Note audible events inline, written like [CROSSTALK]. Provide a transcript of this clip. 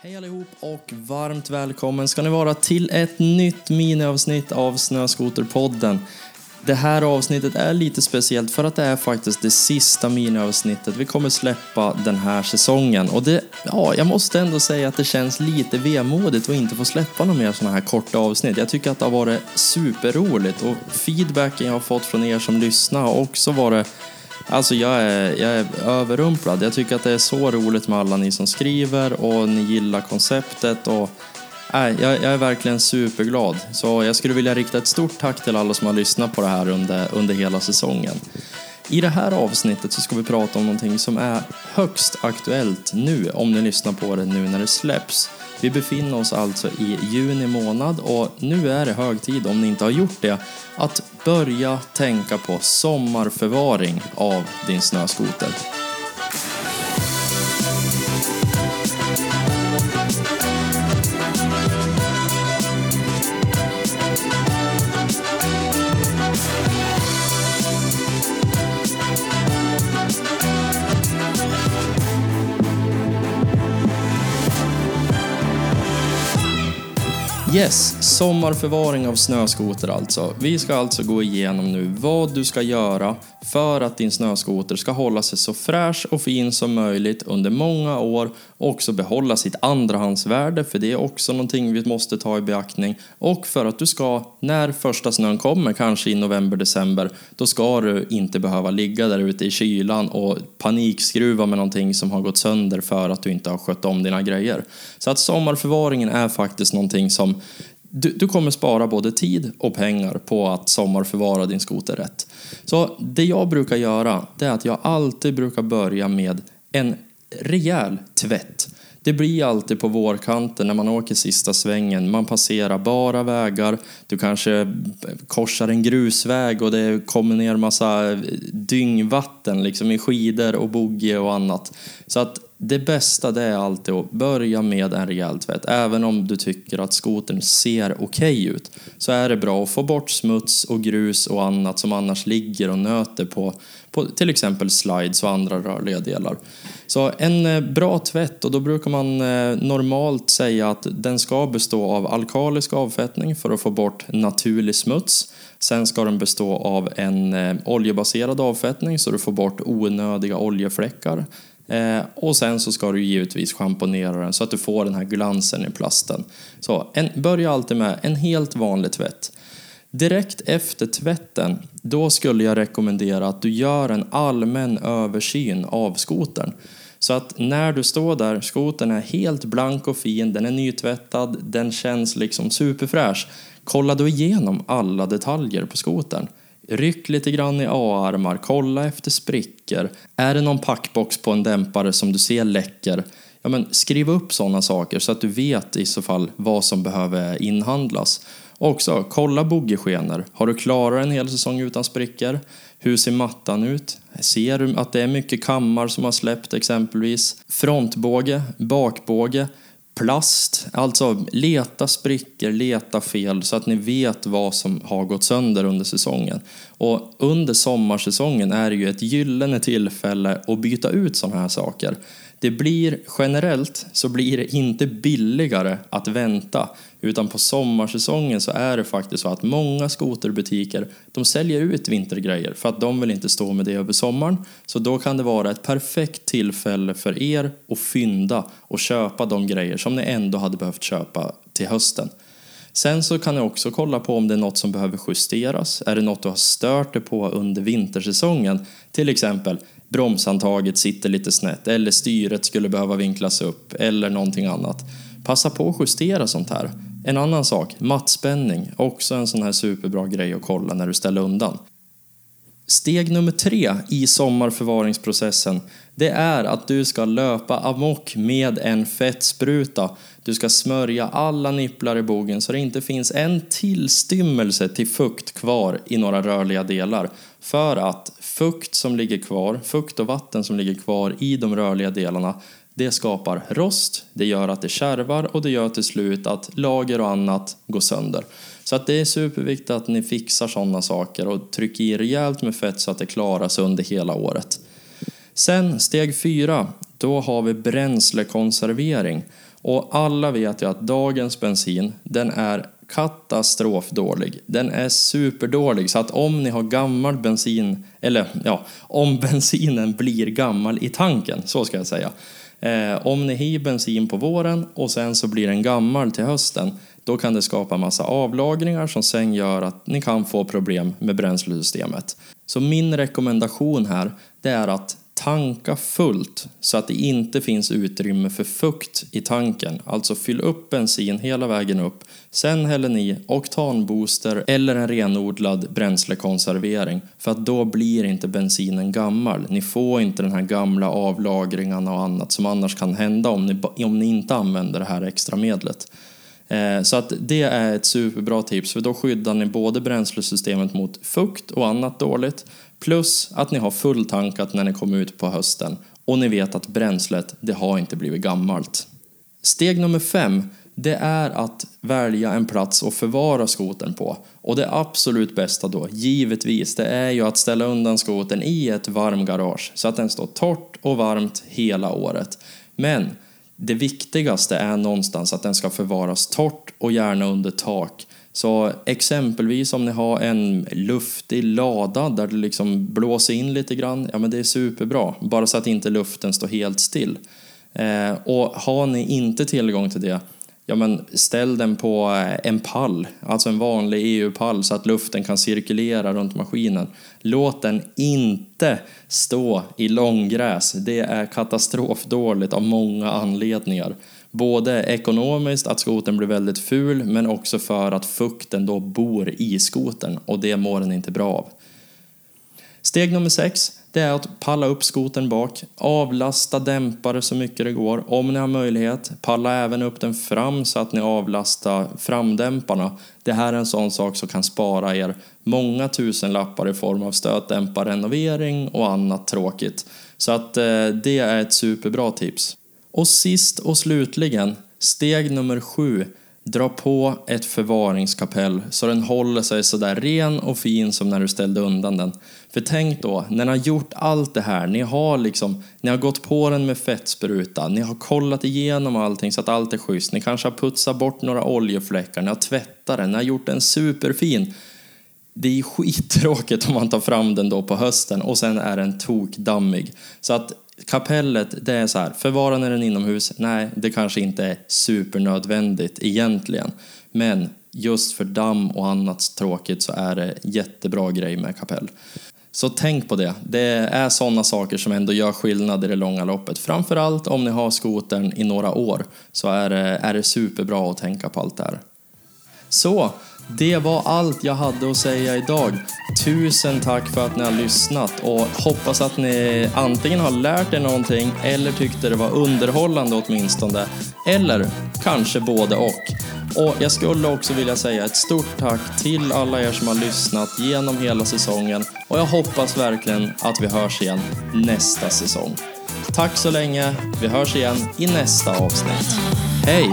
Hej allihop och varmt välkommen ska ni vara till ett nytt miniavsnitt av Snöskoterpodden. Det här avsnittet är lite speciellt för att det är faktiskt det sista miniavsnittet vi kommer släppa den här säsongen. Och det, ja, jag måste ändå säga att det känns lite vemodigt att inte få släppa några mer sådana här korta avsnitt. Jag tycker att det har varit superroligt och feedbacken jag har fått från er som lyssnar har också varit Alltså jag är, jag är överrumplad. Jag tycker att det är så roligt med alla ni som skriver och ni gillar konceptet. Och, nej, jag, jag är verkligen superglad. Så jag skulle vilja rikta ett stort tack till alla som har lyssnat på det här under, under hela säsongen. I det här avsnittet så ska vi prata om någonting som är högst aktuellt nu, om ni lyssnar på det nu när det släpps. Vi befinner oss alltså i juni månad och nu är det hög tid, om ni inte har gjort det, att börja tänka på sommarförvaring av din snöskoter. Yes, sommarförvaring av snöskoter alltså. Vi ska alltså gå igenom nu vad du ska göra för att din snöskoter ska hålla sig så fräsch och fin som möjligt under många år och också behålla sitt andrahandsvärde för det är också någonting vi måste ta i beaktning och för att du ska, när första snön kommer, kanske i november, december, då ska du inte behöva ligga där ute i kylan och panikskruva med någonting som har gått sönder för att du inte har skött om dina grejer. Så att sommarförvaringen är faktiskt någonting som du, du, kommer spara både tid och pengar på att sommarförvara din skoter rätt. Så det jag brukar göra, det är att jag alltid brukar börja med en rejäl tvätt. Det blir alltid på vårkanten när man åker sista svängen. Man passerar bara vägar. Du kanske korsar en grusväg och det kommer ner massa dyngvatten liksom i skidor och boggie och annat. Så att det bästa det är alltid att börja med en rejäl tvätt. Även om du tycker att skotern ser okej okay ut så är det bra att få bort smuts och grus och annat som annars ligger och nöter på, på till exempel slides och andra rörliga delar. Så en eh, bra tvätt och då brukar man eh, normalt säga att den ska bestå av alkalisk avfettning för att få bort naturlig smuts. Sen ska den bestå av en eh, oljebaserad avfettning så du får bort onödiga oljefläckar. Eh, och sen så ska du givetvis schamponera den så att du får den här glansen i plasten. Så en, börja alltid med en helt vanlig tvätt. Direkt efter tvätten, då skulle jag rekommendera att du gör en allmän översyn av skotern. Så att när du står där, skotern är helt blank och fin, den är nytvättad, den känns liksom superfräsch. Kolla då igenom alla detaljer på skotern. Ryck lite grann i A-armar, kolla efter sprickor. Är det någon packbox på en dämpare som du ser läcker? Ja, men skriv upp sådana saker så att du vet i så fall vad som behöver inhandlas. Och också, kolla boggiskenor. Har du klarat en hel säsong utan sprickor? Hur ser mattan ut? Ser du att det är mycket kammar som har släppt exempelvis? Frontbåge, bakbåge plast. Alltså leta sprickor, leta fel så att ni vet vad som har gått sönder under säsongen. Och under sommarsäsongen är det ju ett gyllene tillfälle att byta ut sådana här saker. Det blir generellt så blir det inte billigare att vänta utan på sommarsäsongen så är det faktiskt så att många skoterbutiker de säljer ut vintergrejer för att de vill inte stå med det över sommaren. Så då kan det vara ett perfekt tillfälle för er att fynda och köpa de grejer som ni ändå hade behövt köpa till hösten. Sen så kan ni också kolla på om det är något som behöver justeras. Är det något du har stört dig på under vintersäsongen? Till exempel bromshandtaget sitter lite snett eller styret skulle behöva vinklas upp eller någonting annat. Passa på att justera sånt här. En annan sak, mattspänning, också en sån här superbra grej att kolla när du ställer undan. Steg nummer tre i sommarförvaringsprocessen det är att du ska löpa amok med en fettspruta. Du ska smörja alla nipplar i bogen så det inte finns en tillstymmelse till fukt kvar i några rörliga delar. För att fukt som ligger kvar, fukt och vatten som ligger kvar i de rörliga delarna det skapar rost, det gör att det kärvar och det gör till slut att lager och annat går sönder. Så att det är superviktigt att ni fixar sådana saker och trycker i rejält med fett så att det klarar sig under hela året. Sen steg fyra, då har vi bränslekonservering. Och alla vet ju att dagens bensin, den är katastrofdålig. Den är superdålig så att om ni har gammal bensin, eller ja, om [LAUGHS] bensinen blir gammal i tanken, så ska jag säga. Eh, om ni har bensin på våren och sen så blir den gammal till hösten, då kan det skapa massa avlagringar som sen gör att ni kan få problem med bränslesystemet. Så min rekommendation här, det är att tanka fullt så att det inte finns utrymme för fukt i tanken. Alltså fyll upp bensin hela vägen upp. Sen häller ni oktanbooster eller en renodlad bränslekonservering för att då blir inte bensinen gammal. Ni får inte den här gamla avlagringarna och annat som annars kan hända om ni, om ni inte använder det här extra medlet. Eh, så att det är ett superbra tips för då skyddar ni både bränslesystemet mot fukt och annat dåligt plus att ni har fulltankat när ni kommer ut på hösten och ni vet att bränslet, det har inte blivit gammalt. Steg nummer fem, det är att välja en plats att förvara skoten på. Och det absolut bästa då, givetvis, det är ju att ställa undan skoten i ett varmgarage så att den står torrt och varmt hela året. Men det viktigaste är någonstans att den ska förvaras torrt och gärna under tak. Så exempelvis om ni har en luftig lada där det liksom blåser in lite grann, ja men det är superbra. Bara så att inte luften står helt still. Eh, och har ni inte tillgång till det, ja men ställ den på eh, en pall, alltså en vanlig EU-pall så att luften kan cirkulera runt maskinen. Låt den inte stå i långgräs. Det är katastrofdåligt av många anledningar. Både ekonomiskt, att skoten blir väldigt ful, men också för att fukten då bor i skoten och det mår den inte bra av. Steg nummer sex, det är att palla upp skoten bak, avlasta dämpare så mycket det går. Om ni har möjlighet, palla även upp den fram så att ni avlastar framdämparna. Det här är en sån sak som kan spara er många tusen lappar i form av stötdämparrenovering och annat tråkigt. Så att eh, det är ett superbra tips. Och sist och slutligen, steg nummer sju. Dra på ett förvaringskapell så den håller sig sådär ren och fin som när du ställde undan den. För tänk då, när ni har gjort allt det här, ni har liksom, ni har gått på den med fettspruta, ni har kollat igenom allting så att allt är schysst, ni kanske har putsat bort några oljefläckar, ni har tvättat den, ni har gjort den superfin. Det är skittråkigt om man tar fram den då på hösten och sen är den tokdammig. Så att kapellet, det är så här, förvara den inomhus? Nej, det kanske inte är supernödvändigt egentligen. Men just för damm och annat tråkigt så är det jättebra grej med kapell. Så tänk på det. Det är sådana saker som ändå gör skillnad i det långa loppet. Framförallt om ni har skotern i några år så är det, är det superbra att tänka på allt det här. Så, det var allt jag hade att säga idag. Tusen tack för att ni har lyssnat och hoppas att ni antingen har lärt er någonting eller tyckte det var underhållande åtminstone. Eller kanske både och. Och jag skulle också vilja säga ett stort tack till alla er som har lyssnat genom hela säsongen och jag hoppas verkligen att vi hörs igen nästa säsong. Tack så länge, vi hörs igen i nästa avsnitt. Hej!